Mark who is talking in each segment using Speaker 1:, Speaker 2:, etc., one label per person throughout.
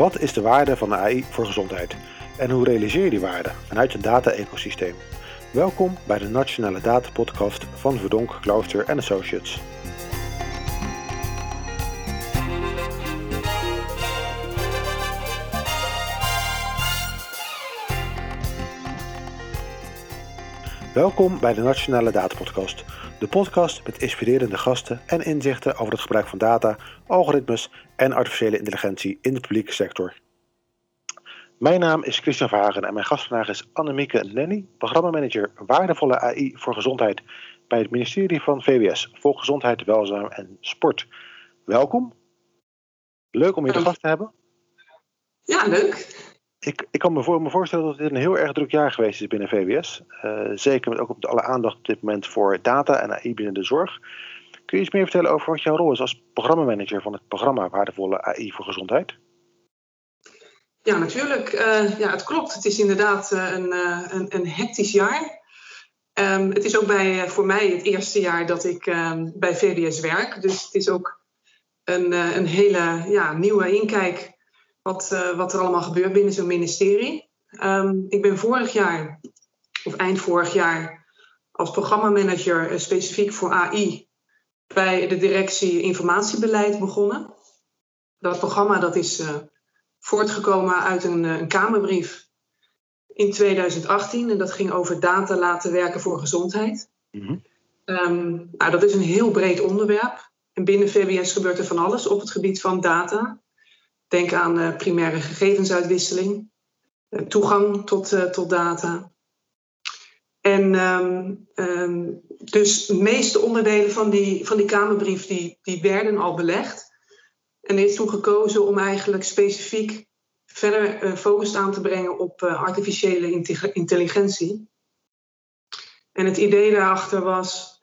Speaker 1: Wat is de waarde van de AI voor gezondheid? En hoe realiseer je die waarde vanuit een data-ecosysteem? Welkom bij de Nationale Data Podcast van Verdonk, Klooster Associates. Welkom bij de Nationale Data Podcast, de podcast met inspirerende gasten en inzichten over het gebruik van data, algoritmes en artificiële intelligentie in de publieke sector. Mijn naam is Christian Verhagen en mijn gast vandaag is Annemieke Nenny, programmamanager Waardevolle AI voor Gezondheid bij het ministerie van VWS, Volksgezondheid, Welzijn en Sport. Welkom. Leuk om je te gast te hebben.
Speaker 2: Ja, leuk.
Speaker 1: Ik, ik kan me, voor, me voorstellen dat dit een heel erg druk jaar geweest is binnen VWS. Uh, zeker met ook op alle aandacht op dit moment voor data en AI binnen de zorg. Kun je iets meer vertellen over wat jouw rol is als programmamanager van het programma Waardevolle AI voor Gezondheid?
Speaker 2: Ja, natuurlijk. Uh, ja, het klopt. Het is inderdaad uh, een, een, een, hectisch jaar. Um, het is ook bij, voor mij het eerste jaar dat ik um, bij VWS werk. Dus het is ook een, een hele ja, nieuwe inkijk wat, uh, wat er allemaal gebeurt binnen zo'n ministerie. Um, ik ben vorig jaar, of eind vorig jaar, als programmamanager uh, specifiek voor AI bij de directie informatiebeleid begonnen. Dat programma dat is uh, voortgekomen uit een, een Kamerbrief in 2018 en dat ging over data laten werken voor gezondheid. Mm -hmm. um, nou, dat is een heel breed onderwerp. En binnen VWS gebeurt er van alles op het gebied van data. Denk aan uh, primaire gegevensuitwisseling, uh, toegang tot, uh, tot data. En um, um, dus de meeste onderdelen van die, van die Kamerbrief die, die werden al belegd. En er is toen gekozen om eigenlijk specifiek verder focus aan te brengen op artificiële intelligentie. En het idee daarachter was,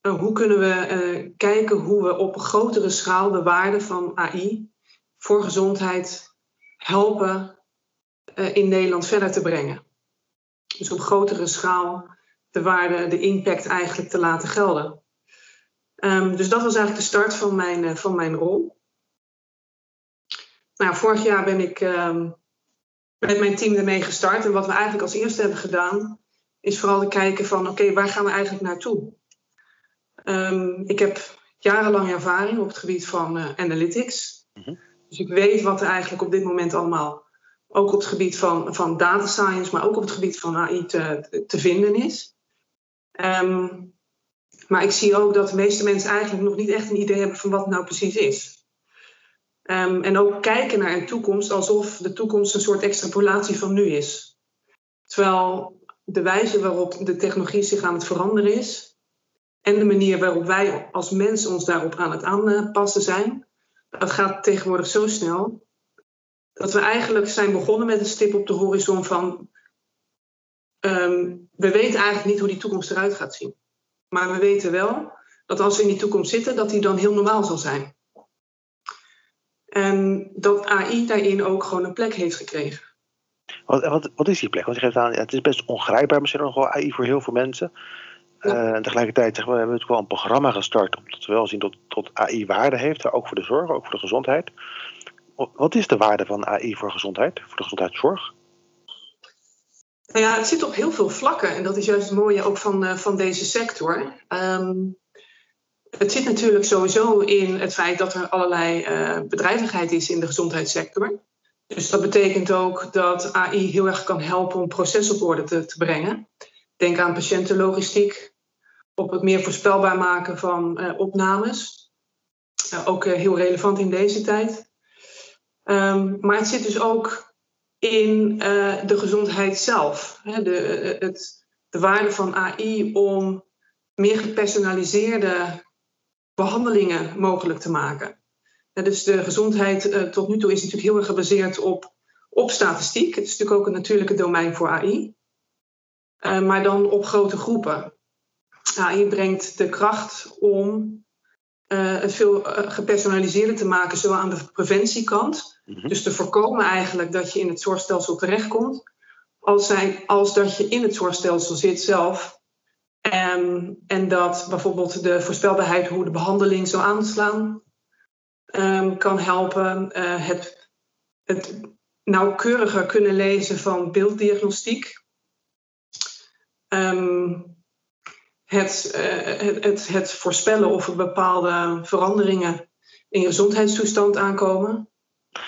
Speaker 2: hoe kunnen we kijken hoe we op grotere schaal de waarde van AI voor gezondheid helpen uh, in Nederland verder te brengen. Dus op grotere schaal de waarde, de impact eigenlijk te laten gelden. Um, dus dat was eigenlijk de start van mijn, uh, van mijn rol. Nou, vorig jaar ben ik um, met mijn team ermee gestart. En wat we eigenlijk als eerste hebben gedaan, is vooral te kijken van oké, waar gaan we eigenlijk naartoe? Um, ik heb jarenlang ervaring op het gebied van uh, analytics. -hmm. Dus ik weet wat er eigenlijk op dit moment allemaal, ook op het gebied van, van data science, maar ook op het gebied van AI te, te vinden is. Um, maar ik zie ook dat de meeste mensen eigenlijk nog niet echt een idee hebben van wat het nou precies is. Um, en ook kijken naar een toekomst alsof de toekomst een soort extrapolatie van nu is. Terwijl de wijze waarop de technologie zich aan het veranderen is en de manier waarop wij als mensen ons daarop aan het aanpassen zijn, het gaat tegenwoordig zo snel dat we eigenlijk zijn begonnen met een stip op de horizon van um, we weten eigenlijk niet hoe die toekomst eruit gaat zien. Maar we weten wel dat als we in die toekomst zitten, dat die dan heel normaal zal zijn. En dat AI daarin ook gewoon een plek heeft gekregen.
Speaker 1: Wat, wat, wat is die plek? Want je geeft aan, het is best ongrijpbaar misschien nog wel AI voor heel veel mensen. Uh, en tegelijkertijd zeggen we, we hebben natuurlijk wel een programma gestart omdat we wel zien dat tot AI waarde heeft, ook voor de zorg, ook voor de gezondheid. Wat is de waarde van AI voor gezondheid, voor de gezondheidszorg?
Speaker 2: Nou ja, het zit op heel veel vlakken en dat is juist het mooie ook van, uh, van deze sector. Um, het zit natuurlijk sowieso in het feit dat er allerlei uh, bedrijvigheid is in de gezondheidssector. Dus dat betekent ook dat AI heel erg kan helpen om processen op orde te, te brengen. Denk aan patiëntenlogistiek, op het meer voorspelbaar maken van uh, opnames. Uh, ook uh, heel relevant in deze tijd. Um, maar het zit dus ook in de gezondheid zelf. Hè, de, het, de waarde van AI om meer gepersonaliseerde behandelingen mogelijk te maken. dus de gezondheid tot nu toe is natuurlijk heel erg gebaseerd op, op statistiek. Het is natuurlijk ook een natuurlijke domein voor AI. maar dan op grote groepen. Nou, je brengt de kracht om uh, het veel uh, gepersonaliseerder te maken, zowel aan de preventiekant, mm-hmm. dus te voorkomen eigenlijk dat je in het zorgstelsel terechtkomt, als, zijn, als dat je in het zorgstelsel zit zelf. Um, en dat bijvoorbeeld de voorspelbaarheid hoe de behandeling zou aanslaan, um, kan helpen. Uh, het het nauwkeuriger kunnen lezen van beelddiagnostiek. Ehm, het, uh, het, het, het, voorspellen of er bepaalde veranderingen in je gezondheidstoestand aankomen.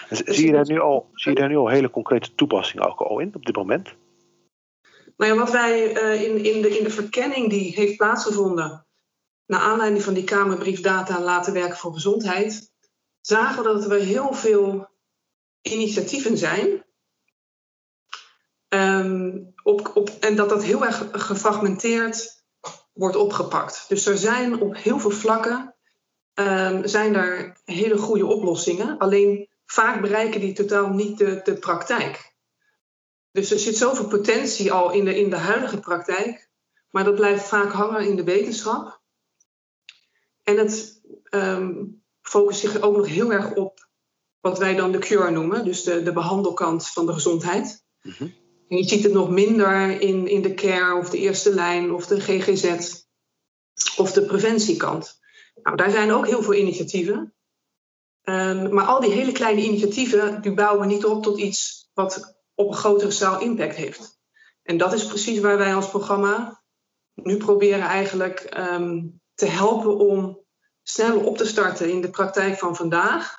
Speaker 1: Zie je daar nu al, zie je daar nu al hele concrete toepassingen ook al in op dit moment?
Speaker 2: Nou ja, wat wij uh, in, in, de, in de verkenning die heeft plaatsgevonden, naar aanleiding van die Kamerbriefdata laten werken voor gezondheid, zagen we dat er heel veel initiatieven zijn. Um, op, op, en dat dat heel erg gefragmenteerd wordt opgepakt. Dus er zijn op heel veel vlakken um, zijn er hele goede oplossingen. Alleen vaak bereiken die totaal niet de, de praktijk. Dus er zit zoveel potentie al in de, in de huidige praktijk, maar dat blijft vaak hangen in de wetenschap. En het um, focust zich ook nog heel erg op wat wij dan de cure noemen, dus de, de behandelkant van de gezondheid. Mm En je ziet het nog minder in, in de care of de eerste lijn of de GGZ of de preventiekant. Nou, daar zijn ook heel veel initiatieven. Um, maar al die hele kleine initiatieven, die bouwen niet op tot iets wat op een grotere schaal impact heeft. En dat is precies waar wij als programma nu proberen eigenlijk um, te helpen om sneller op te starten in de praktijk van vandaag.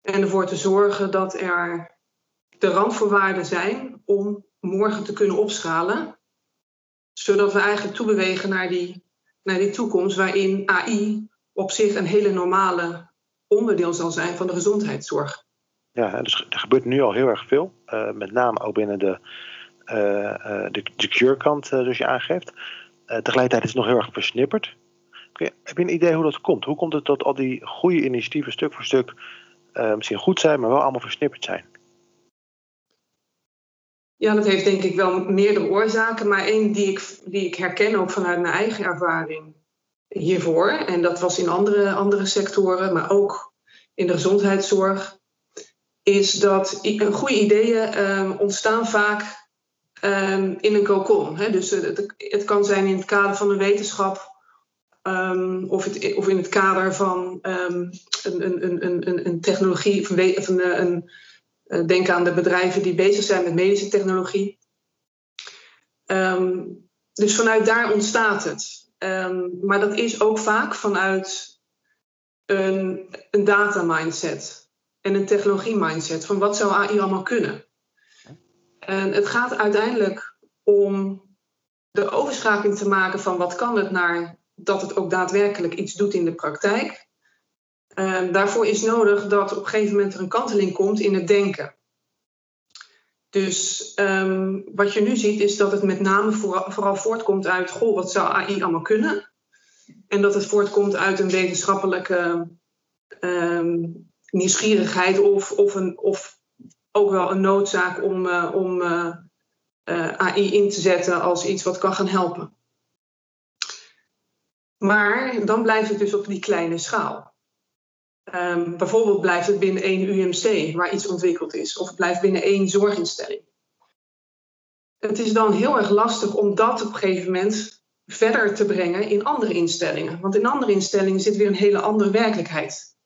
Speaker 2: En ervoor te zorgen dat er de randvoorwaarden zijn om morgen te kunnen opschalen. Zodat we eigenlijk toebewegen naar die, naar die toekomst waarin AI op zich een hele normale onderdeel zal zijn van de gezondheidszorg.
Speaker 1: Ja, dus er gebeurt nu al heel erg veel. Uh, met name ook binnen de, uh, de, de cure-kant, zoals je aangeeft. tegelijkertijd is het nog heel erg versnipperd. Heb je een idee hoe dat komt? Hoe komt het dat al die goede initiatieven stuk voor stuk misschien goed zijn, maar wel allemaal versnipperd zijn?
Speaker 2: Ja, dat heeft denk ik wel meerdere oorzaken, maar één die ik, die ik herken ook vanuit mijn eigen ervaring hiervoor. En dat was in andere, andere sectoren, maar ook in de gezondheidszorg. Is dat goede ideeën um, ontstaan vaak um, in een. Hè? Dus het, het, kan zijn in het kader van een wetenschap. Um, of, het, of in het kader van een, een, een, een, technologie. Een, een, denk aan de bedrijven die bezig zijn met medische technologie. dus vanuit daar ontstaat het. Um, maar dat is ook vaak vanuit een, een data mindset en een technologie mindset. Van wat zou AI allemaal kunnen? En het gaat uiteindelijk om de overschakeling te maken van wat kan het naar dat het ook daadwerkelijk iets doet in de praktijk. Um, daarvoor is nodig dat op een gegeven moment er een kanteling komt in het denken. Dus um, wat je nu ziet is dat het met name vooral, vooral, voortkomt uit, goh, wat zou AI allemaal kunnen? En dat het voortkomt uit een wetenschappelijke um, nieuwsgierigheid of, of, een, of ook wel een noodzaak om, uh, om uh, uh, AI in te zetten als iets wat kan gaan helpen. Maar dan blijft het dus op die kleine schaal. Um, bijvoorbeeld blijft het binnen één UMC waar iets ontwikkeld is, of het blijft binnen één zorginstelling. Het is dan heel erg lastig om dat op een gegeven moment verder te brengen in andere instellingen. Want in andere instellingen zit weer een hele andere werkelijkheid.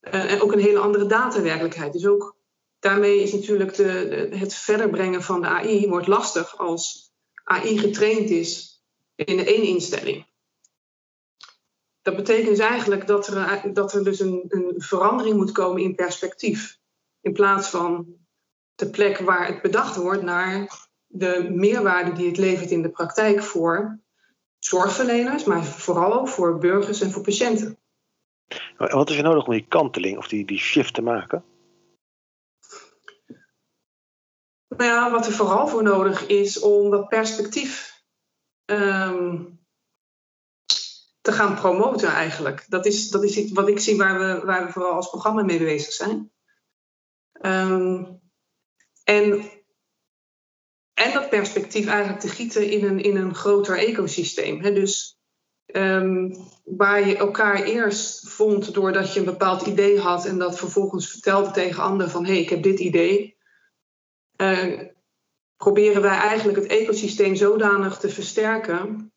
Speaker 2: Uh, en ook een hele andere datawerkelijkheid. Dus ook daarmee is natuurlijk de, de, het verder brengen van de AI wordt lastig als AI getraind is in één instelling. Dat betekent dus eigenlijk dat er, dat er dus een, een verandering moet komen in perspectief. In plaats van de plek waar het bedacht wordt naar de meerwaarde die het levert in de praktijk voor zorgverleners, maar vooral ook voor burgers en voor patiënten.
Speaker 1: Wat is er nodig om die kanteling of die, die shift te maken?
Speaker 2: Nou ja, wat er vooral voor nodig is om dat perspectief um, te gaan promoten eigenlijk. Dat is, dat is iets wat ik zie waar we, waar we vooral als programma mee bezig zijn. Um, en, en dat perspectief eigenlijk te gieten in een, in een groter ecosysteem. Dus um, waar je elkaar eerst vond doordat je een bepaald idee had en dat vervolgens vertelde tegen anderen van hé, hey, ik heb dit idee. Uh, proberen wij eigenlijk het ecosysteem zodanig te versterken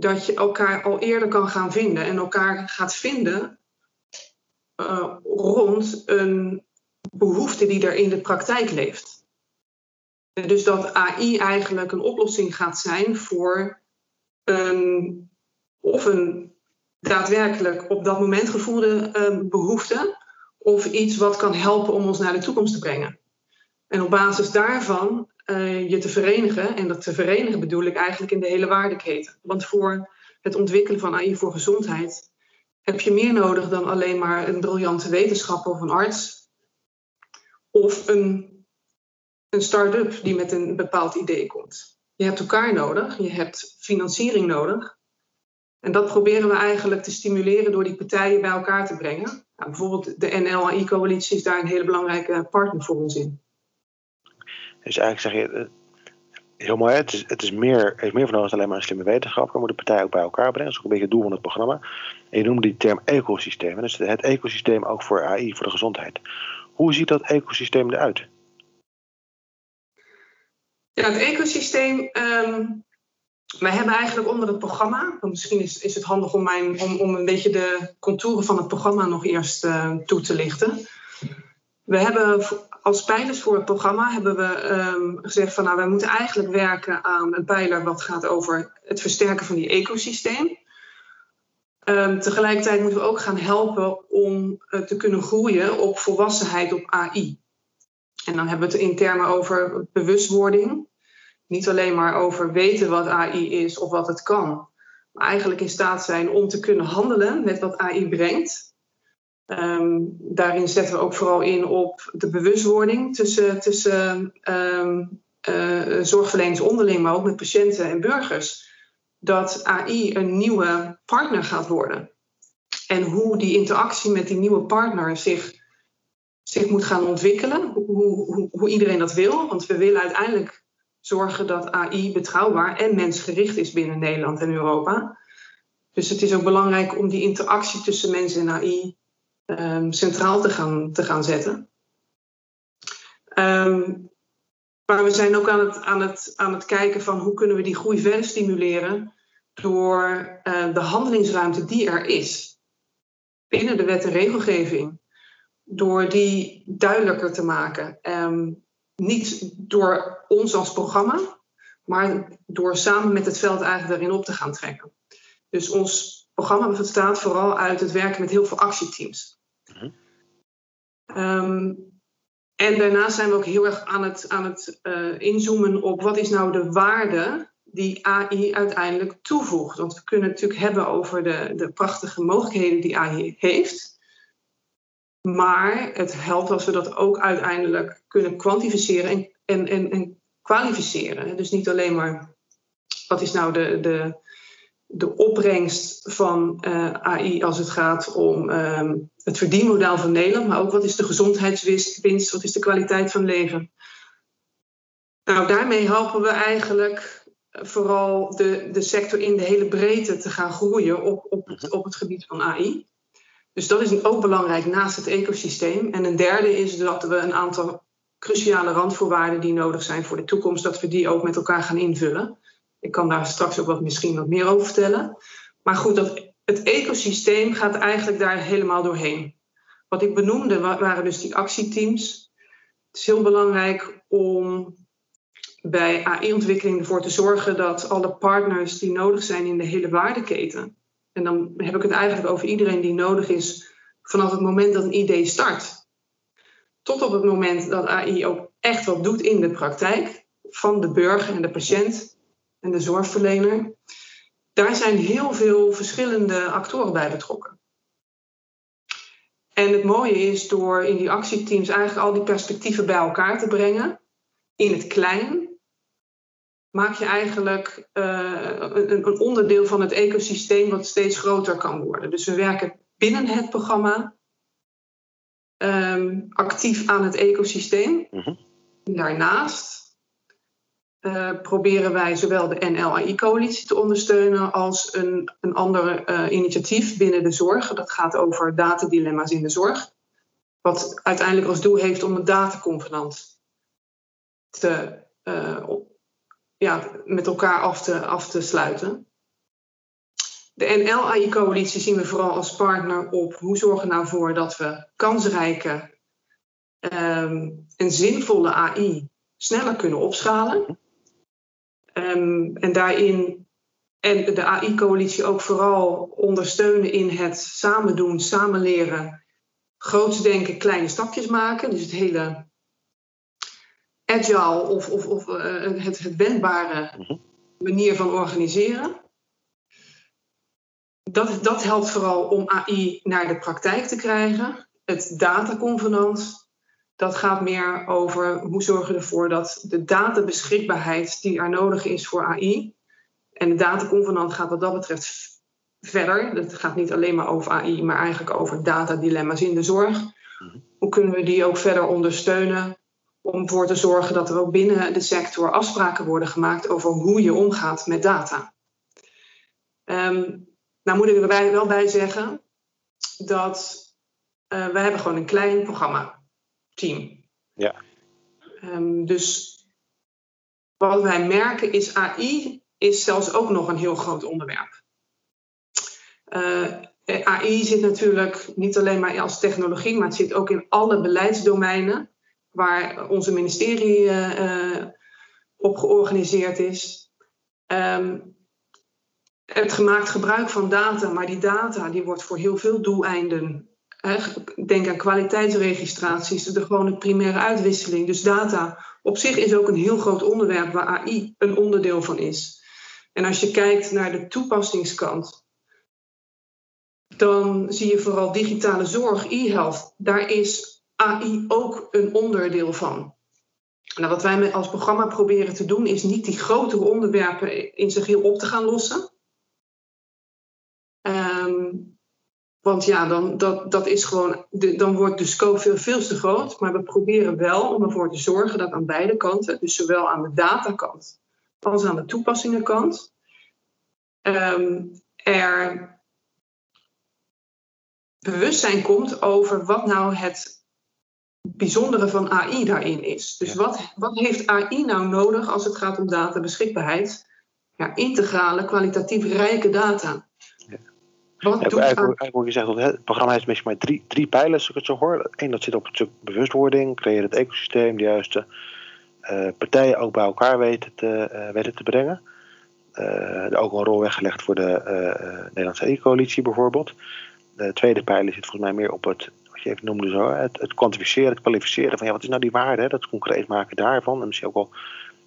Speaker 2: dat je elkaar al eerder kan gaan vinden en elkaar gaat vinden uh, rond een behoefte die er in de praktijk leeft. Dus dat AI eigenlijk een oplossing gaat zijn voor een, of een daadwerkelijk op dat moment gevoelde uh, behoefte, of iets wat kan helpen om ons naar de toekomst te brengen. En op basis daarvan uh, je te verenigen, en dat te verenigen bedoel ik eigenlijk in de hele waardeketen. Want voor het ontwikkelen van AI voor gezondheid heb je meer nodig dan alleen maar een briljante wetenschapper of een arts. Of een, een start-up die met een bepaald idee komt. Je hebt elkaar nodig, je hebt financiering nodig. En dat proberen we eigenlijk te stimuleren door die partijen bij elkaar te brengen. Nou, bijvoorbeeld de NL-AI-coalitie is daar een hele belangrijke partner voor ons in.
Speaker 1: Dus eigenlijk zeg je, eh, heel mooi, het is, het is meer, heeft meer van dan alleen maar een slimme wetenschapper. We moeten partijen ook bij elkaar brengen. Dat is ook een beetje het doel van het programma. En je noemde die term ecosysteem. Dus het ecosysteem ook voor AI, voor de gezondheid. Hoe ziet dat ecosysteem eruit?
Speaker 2: Ja, het ecosysteem. Um, wij hebben eigenlijk onder het programma. Misschien is, is het handig om, mijn, om, om een beetje de contouren van het programma nog eerst uh, toe te lichten. We hebben als pijlers voor het programma hebben we um, gezegd van nou, wij moeten eigenlijk werken aan een pijler wat gaat over het versterken van die ecosysteem. Um, tegelijkertijd moeten we ook gaan helpen om uh, te kunnen groeien op volwassenheid op AI. En dan hebben we het in termen over bewustwording. Niet alleen maar over weten wat AI is of wat het kan. Maar eigenlijk in staat zijn om te kunnen handelen met wat AI brengt. Um, daarin zetten we ook vooral in op de bewustwording tussen, tussen um, uh, zorgverleners onderling, maar ook met patiënten en burgers. Dat AI een nieuwe partner gaat worden. En hoe die interactie met die nieuwe partner zich, zich moet gaan ontwikkelen. Hoe, hoe, hoe iedereen dat wil. Want we willen uiteindelijk zorgen dat AI betrouwbaar en mensgericht is binnen Nederland en Europa. Dus het is ook belangrijk om die interactie tussen mensen en AI um, centraal te gaan, te gaan zetten. Um, maar we zijn ook aan het, aan, het, aan het kijken van hoe kunnen we die groei verder stimuleren door uh, de handelingsruimte die er is binnen de wet en regelgeving, door die duidelijker te maken. Um, niet door ons als programma, maar door samen met het veld eigenlijk daarin op te gaan trekken. Dus ons programma bestaat vooral uit het werken met heel veel actieteams. Um, en daarnaast zijn we ook heel erg aan het, aan het uh, inzoomen op wat is nou de waarde die AI uiteindelijk toevoegt. Want we kunnen het natuurlijk hebben over de, de prachtige mogelijkheden die AI heeft. Maar het helpt als we dat ook uiteindelijk kunnen kwantificeren en, en, en, en kwalificeren. Dus niet alleen maar wat is nou de, de, de opbrengst van uh, AI als het gaat om um, het verdienmodel van Nederland, maar ook wat is de gezondheidswinst, wat is de kwaliteit van leven. Nou, daarmee helpen we eigenlijk vooral de, de sector in de hele breedte te gaan groeien op, op, het, op het gebied van AI. Dus dat is ook belangrijk naast het ecosysteem. En een derde is dat we een aantal cruciale randvoorwaarden die nodig zijn voor de toekomst, dat we die ook met elkaar gaan invullen. Ik kan daar straks ook wat, misschien wat meer over vertellen. Maar goed, dat, het ecosysteem gaat eigenlijk daar helemaal doorheen. Wat ik benoemde waren dus die actieteams. Het is heel belangrijk om bij AI-ontwikkeling ervoor te zorgen dat alle partners die nodig zijn in de hele waardeketen, en dan heb ik het eigenlijk over iedereen die nodig is vanaf het moment dat een idee start, tot op het moment dat AI ook echt wat doet in de praktijk, van de burger en de patiënt en de zorgverlener. Daar zijn heel veel verschillende actoren bij betrokken. En het mooie is door in die actieteams eigenlijk al die perspectieven bij elkaar te brengen, in het klein, maak je eigenlijk uh, een, een, onderdeel van het ecosysteem wat steeds groter kan worden. Dus we werken binnen het programma um, actief aan het ecosysteem. Mm Daarnaast uh, proberen wij zowel de NLAI-coalitie te ondersteunen als een, een ander uh, initiatief binnen de zorg. Dat gaat over datadilemma's in de zorg. Wat uiteindelijk als doel heeft om een dataconvenant te, uh, ja, met elkaar af te, af te sluiten. De NL-AI-coalitie zien we vooral als partner op hoe zorgen we nou voor dat we kansrijke ehm, een zinvolle AI sneller kunnen opschalen. Um, en daarin en de AI-coalitie ook vooral ondersteunen in het samen doen, samen leren, groots denken, kleine stapjes maken. Dus het hele agile of, of, of uh, het, het wendbare mhm. manier van organiseren. Dat, dat helpt vooral om AI naar de praktijk te krijgen. Het dataconvenant, dat gaat meer over hoe zorgen we ervoor dat de databeschikbaarheid die er nodig is voor AI. En de dataconvenant gaat wat dat betreft verder. Het gaat niet alleen maar over AI, maar eigenlijk over datadilemma's in de zorg. Mhm. Hoe kunnen we die ook verder ondersteunen om ervoor te zorgen dat er ook binnen de sector afspraken worden gemaakt over hoe je omgaat met data. Um, nou moet ik er wel bij zeggen dat uh, wij hebben gewoon een klein programma, team.
Speaker 1: Ja.
Speaker 2: Um, dus wat wij merken is AI is zelfs ook nog een heel groot onderwerp. Uh, eh, AI zit natuurlijk niet alleen maar als technologie, maar het zit ook in alle beleidsdomeinen waar onze ministerie uh, op georganiseerd is. Um, het gemaakt gebruik van data, maar die data die wordt voor heel veel doeleinden. Denk aan kwaliteitsregistraties, de gewone primaire uitwisseling. Dus data op zich is ook een heel groot onderwerp waar AI een onderdeel van is. En als je kijkt naar de toepassingskant, dan zie je vooral digitale zorg, e-health. Daar is AI ook een onderdeel van. Nou, wat wij als programma proberen te doen, is niet die grotere onderwerpen in zich heel op te gaan lossen. Um, want ja, dan, dat, dat is gewoon, de, dan wordt de scope veel, veel te groot. Maar we proberen wel om ervoor te zorgen dat aan beide kanten, dus zowel aan de datakant als aan de toepassingenkant, um, er bewustzijn komt over wat nou het bijzondere van AI daarin is. Dus wat, wat heeft AI nou nodig als het gaat om databeschikbaarheid? Ja, integrale, kwalitatief rijke data.
Speaker 1: Eigenlijk, zeggen, het programma heeft misschien maar drie, drie pijlers, als ik het zo hoor. Eén, dat zit op het stuk bewustwording, creëren het ecosysteem, de juiste uh, partijen ook bij elkaar weten te, uh, weten te brengen. Uh, ook een rol weggelegd voor de Nederlandse E-coalitie bijvoorbeeld. De tweede pijler zit volgens mij meer op het, wat je even noemde zo, het, het kwantificeren, het kwalificeren van ja, wat is nou die waarde, hè, dat concreet maken daarvan. En misschien ook wel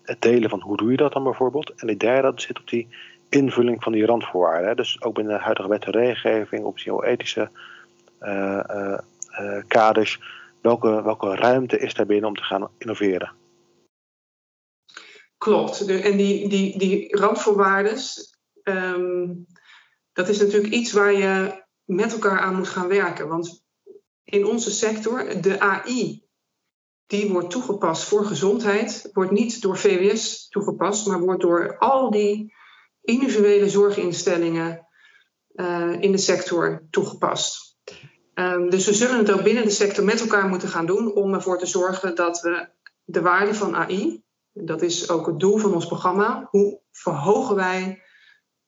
Speaker 1: het delen van hoe doe je dat dan bijvoorbeeld. En de derde, dat zit op die invulling van die randvoorwaarden. Dus ook binnen de huidige wet en regelgeving, op ethische uh, uh, uh, kaders. Welke, welke ruimte is daar binnen om te gaan innoveren?
Speaker 2: Klopt. En die, die, die randvoorwaarden, um, dat is natuurlijk iets waar je met elkaar aan moet gaan werken. Want in onze sector, de AI, die wordt toegepast voor gezondheid, wordt niet door VWS toegepast, maar wordt door al die individuele zorginstellingen uh, in de sector toegepast. Um, dus we zullen het ook binnen de sector met elkaar moeten gaan doen om ervoor te zorgen dat we de waarde van AI, dat is ook het doel van ons programma, hoe verhogen wij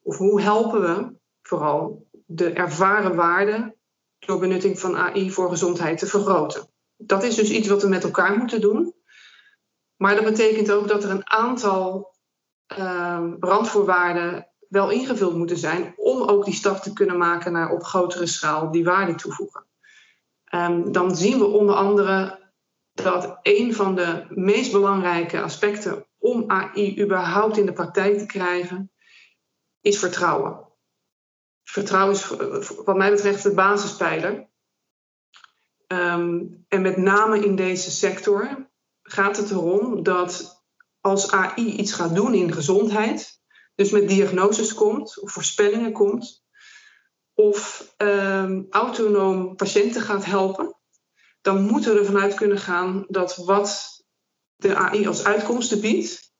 Speaker 2: of hoe helpen we vooral de ervaren waarde door benutting van AI voor gezondheid te vergroten. Dat is dus iets wat we met elkaar moeten doen. Maar dat betekent ook dat er een aantal randvoorwaarden wel ingevuld moeten zijn om ook die stap te kunnen maken naar op grotere schaal die waarde toevoegen. Um, dan zien we onder andere dat een van de meest belangrijke aspecten om AI überhaupt in de praktijk te krijgen, is vertrouwen. Vertrouwen is wat mij betreft de basispijler. Um, en met name in deze sector gaat het erom dat als AI iets gaat doen in gezondheid, dus met diagnoses komt of voorspellingen komt, of um, autonoom patiënten gaat helpen, dan moeten we ervan uit kunnen gaan dat wat de AI als uitkomsten biedt,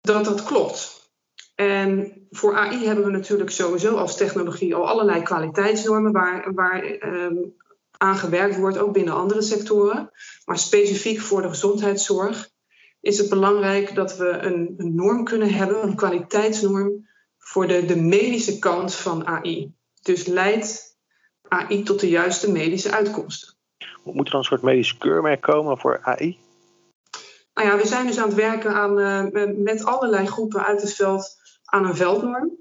Speaker 2: dat dat klopt. En voor AI hebben we natuurlijk sowieso als technologie al allerlei kwaliteitsnormen waar, waar um, aan gewerkt wordt, ook binnen andere sectoren. Maar specifiek voor de gezondheidszorg is het belangrijk dat we een, een norm kunnen hebben, een kwaliteitsnorm voor de, de medische kant van AI. Dus leidt AI tot de juiste medische uitkomsten.
Speaker 1: Moet er dan een soort medisch keurmerk komen voor AI?
Speaker 2: Nou ja, we zijn dus aan het werken aan, met allerlei groepen uit het veld aan een veldnorm.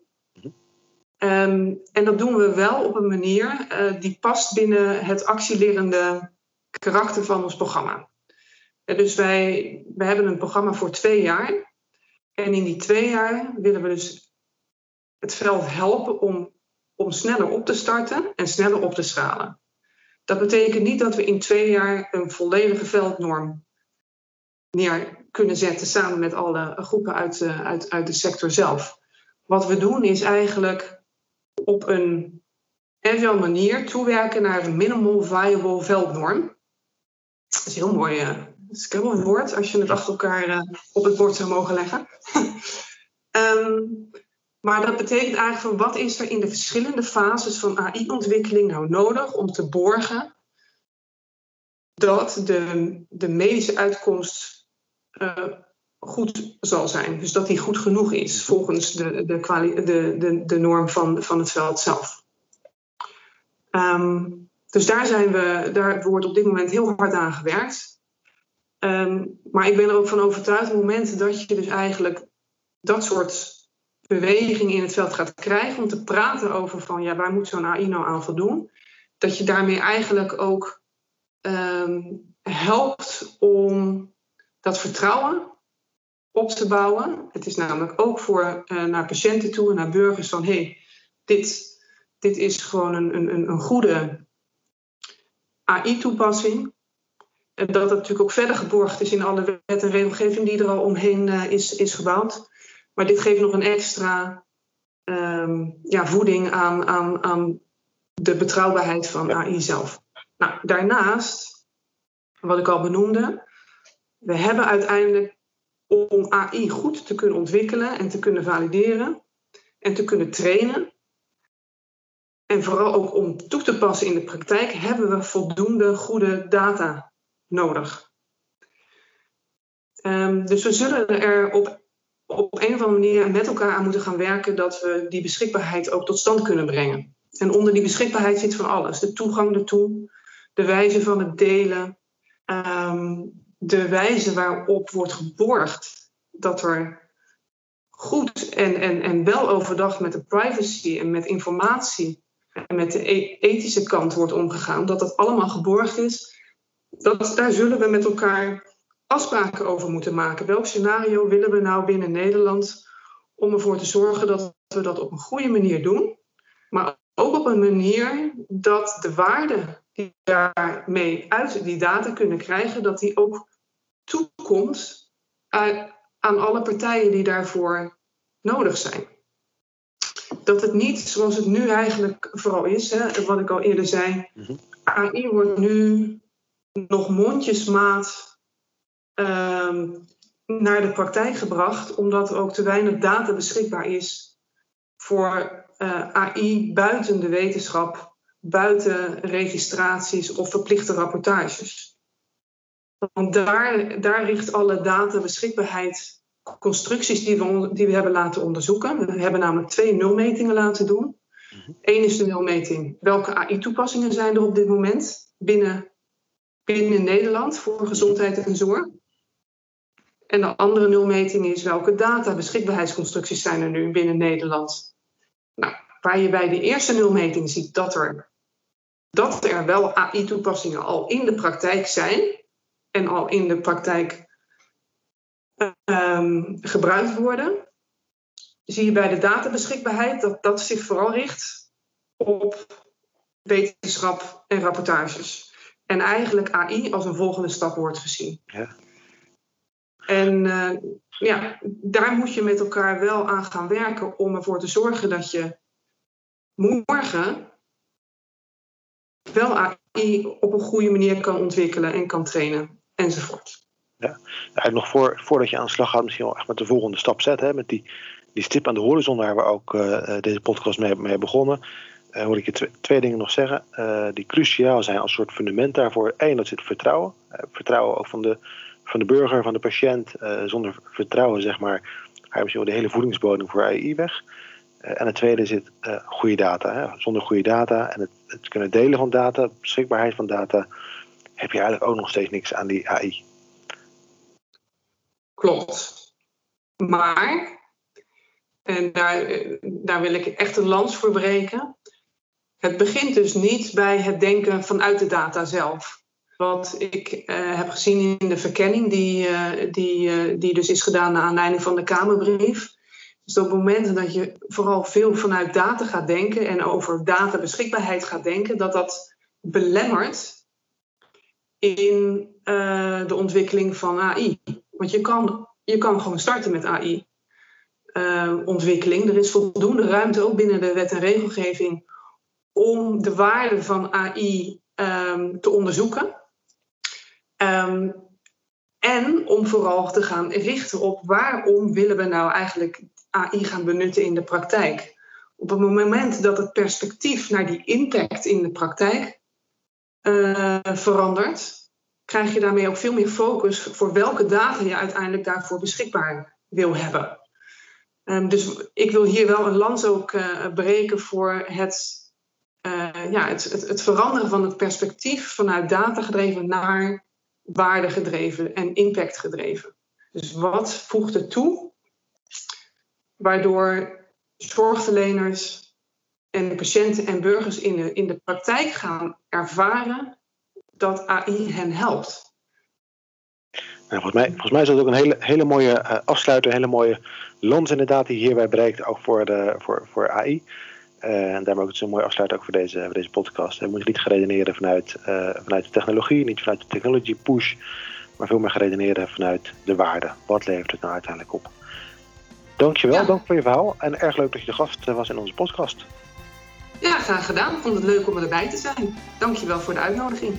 Speaker 2: Um, en dat doen we wel op een manier uh, die past binnen het actielerende karakter van ons programma. Dus wij, wij hebben een programma voor twee jaar. En in die twee jaar willen we dus het veld helpen om, om sneller op te starten en sneller op te schalen. Dat betekent niet dat we in twee jaar een volledige veldnorm neer kunnen zetten samen met alle groepen uit, uit, uit de sector zelf. Wat we doen is eigenlijk op een agile manier toewerken naar een minimal viable veldnorm. Dat is heel mooi. Is een woord als je het achter elkaar uh, op het bord zou mogen leggen. um, maar dat betekent eigenlijk van wat is er in de verschillende fases van AI-ontwikkeling nou nodig om te borgen dat de, de medische uitkomst uh, goed zal zijn. Dus dat die goed genoeg is volgens de, de, de, de, norm van, van het veld zelf. Um, dus daar, zijn we, daar wordt op dit moment heel hard aan gewerkt. Um, maar ik ben er ook van overtuigd, op het moment dat je dus eigenlijk dat soort beweging in het veld gaat krijgen, om te praten over van ja, waar moet zo'n AI nou aan voldoen, dat je daarmee eigenlijk ook um, helpt om dat vertrouwen op te bouwen. Het is namelijk ook voor uh, naar patiënten toe en naar burgers van hé, hey, dit, dit is gewoon een, een, een goede AI-toepassing. En dat het natuurlijk ook verder geborgd is in alle wet en regelgeving die er al omheen uh, is, is gebouwd. Maar dit geeft nog een extra um, ja, voeding aan, aan, aan de betrouwbaarheid van AI zelf. Nou, daarnaast, wat ik al benoemde, we hebben uiteindelijk om AI goed te kunnen ontwikkelen en te kunnen valideren en te kunnen trainen. En vooral ook om toe te passen in de praktijk hebben we voldoende goede data nodig. Um, dus we zullen er op, op een of andere manier met elkaar aan moeten gaan werken dat we die beschikbaarheid ook tot stand kunnen brengen. En onder die beschikbaarheid zit van alles. De toegang ertoe, de wijze van het delen, um, de wijze waarop wordt geborgd dat er goed en, en, en wel overdacht met de privacy en met informatie en met de e-, ethische kant wordt omgegaan, dat dat allemaal geborgd is, dat, daar zullen we met elkaar afspraken over moeten maken. Welk scenario willen we nou binnen Nederland om ervoor te zorgen dat we dat op een goede manier doen, maar ook op een manier dat de waarde die daarmee uit die data kunnen krijgen, dat die ook toekomt aan alle partijen die daarvoor nodig zijn. Dat het niet zoals het nu eigenlijk vooral is, hè, wat ik al eerder zei, mhm. AI wordt nu nog mondjesmaat um, naar de praktijk gebracht, omdat er ook te weinig data beschikbaar is voor uh, AI buiten de wetenschap, buiten registraties of verplichte rapportages. Want daar, daar richt alle data beschikbaarheid constructies die we, die we hebben laten onderzoeken. We hebben namelijk twee nulmetingen laten doen. Eén is de nulmeting. Welke AI-toepassingen zijn er op dit moment binnen, binnen Nederland voor gezondheid en zorg? En de andere nulmeting is welke data beschikbaarheidsconstructies zijn er nu binnen Nederland? Nou, waar je bij de eerste nulmeting ziet dat er, dat er wel AI-toepassingen al in de praktijk zijn, en al in de praktijk um, gebruikt worden, zie je bij de databeschikbaarheid dat dat zich vooral richt op wetenschap en rapportages. En eigenlijk AI als een volgende stap wordt gezien. Ja. En uh, ja, daar moet je met elkaar wel aan gaan werken om ervoor te zorgen dat je morgen wel AI op een goede manier kan ontwikkelen en kan trainen enzovoort.
Speaker 1: Ja, eigenlijk nog voor, voordat je aan de slag gaat, misschien wel echt met de volgende stap zetten. Hè, met die, die stip aan de horizon waar we ook uh, deze podcast mee, mee begonnen. Uh, ik je twee dingen nog zeggen. Uh, die cruciaal zijn als soort fundament daarvoor. Eén, dat zit vertrouwen. vertrouwen ook van de, van de burger, van de patiënt. zonder vertrouwen, zeg maar, je misschien wel de hele voedingsbodem voor AI weg. en het tweede zit goede data. Hè. Zonder goede data en het, het kunnen delen van data, beschikbaarheid van data heb je eigenlijk ook nog steeds niks aan die AI.
Speaker 2: Klopt. Maar, en daar, daar wil ik echt een lans voor breken. Het begint dus niet bij het denken vanuit de data zelf. Wat ik eh, heb gezien in de verkenning, die, uh, die, uh, die dus is gedaan naar aanleiding van de Kamerbrief. Dus op het moment dat je vooral veel vanuit data gaat denken en over databeschikbaarheid gaat denken, dat dat belemmert in de ontwikkeling van AI. Want je kan, je kan gewoon starten met AI-ontwikkeling. er is voldoende ruimte ook binnen de wet en regelgeving om de waarde van AI um, te onderzoeken. Um, en om vooral te gaan richten op waarom willen we nou eigenlijk AI gaan benutten in de praktijk. Op het moment dat het perspectief naar die impact in de praktijk uh, verandert, krijg je daarmee ook veel meer focus voor welke data je uiteindelijk daarvoor beschikbaar wil hebben. Um, dus ik wil hier wel een lans ook uh, breken voor het uh, ja, het, het, het, veranderen van het perspectief vanuit data gedreven naar waarde gedreven en impact gedreven. Dus wat voegt er toe waardoor zorgverleners en patiënten en burgers in de, in de praktijk gaan ervaren dat AI hen helpt.
Speaker 1: Nou, volgens, mij, volgens mij is dat ook een hele, hele mooie uh, afsluiter, een hele mooie lans inderdaad die hierbij breekt, ook voor, de, voor, voor AI. Uh, en daarom ook het zo mooi afsluiten ook voor deze, voor deze podcast. We moeten niet geredeneren vanuit, uh, vanuit de technologie, niet vanuit de technology push, maar veel meer geredeneren vanuit de waarde. Wat levert het nou uiteindelijk op? Dankjewel, ja. dank voor je verhaal en erg leuk dat je de gast was in onze podcast.
Speaker 2: Ja, graag gedaan. Ik vond het leuk om erbij te zijn. Dankjewel voor de uitnodiging.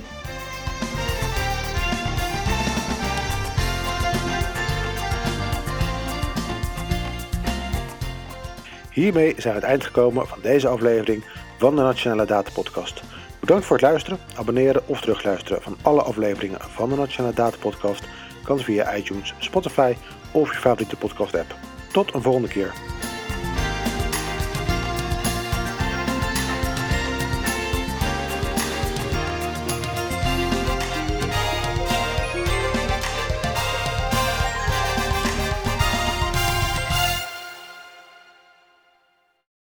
Speaker 1: Hiermee zijn we het eind gekomen van deze aflevering van de Nationale Data Podcast. Bedankt voor het luisteren, abonneren of terugluisteren van alle afleveringen van de Nationale Data Podcast kan via iTunes, Spotify of je favoriete podcast app. Tot een volgende keer.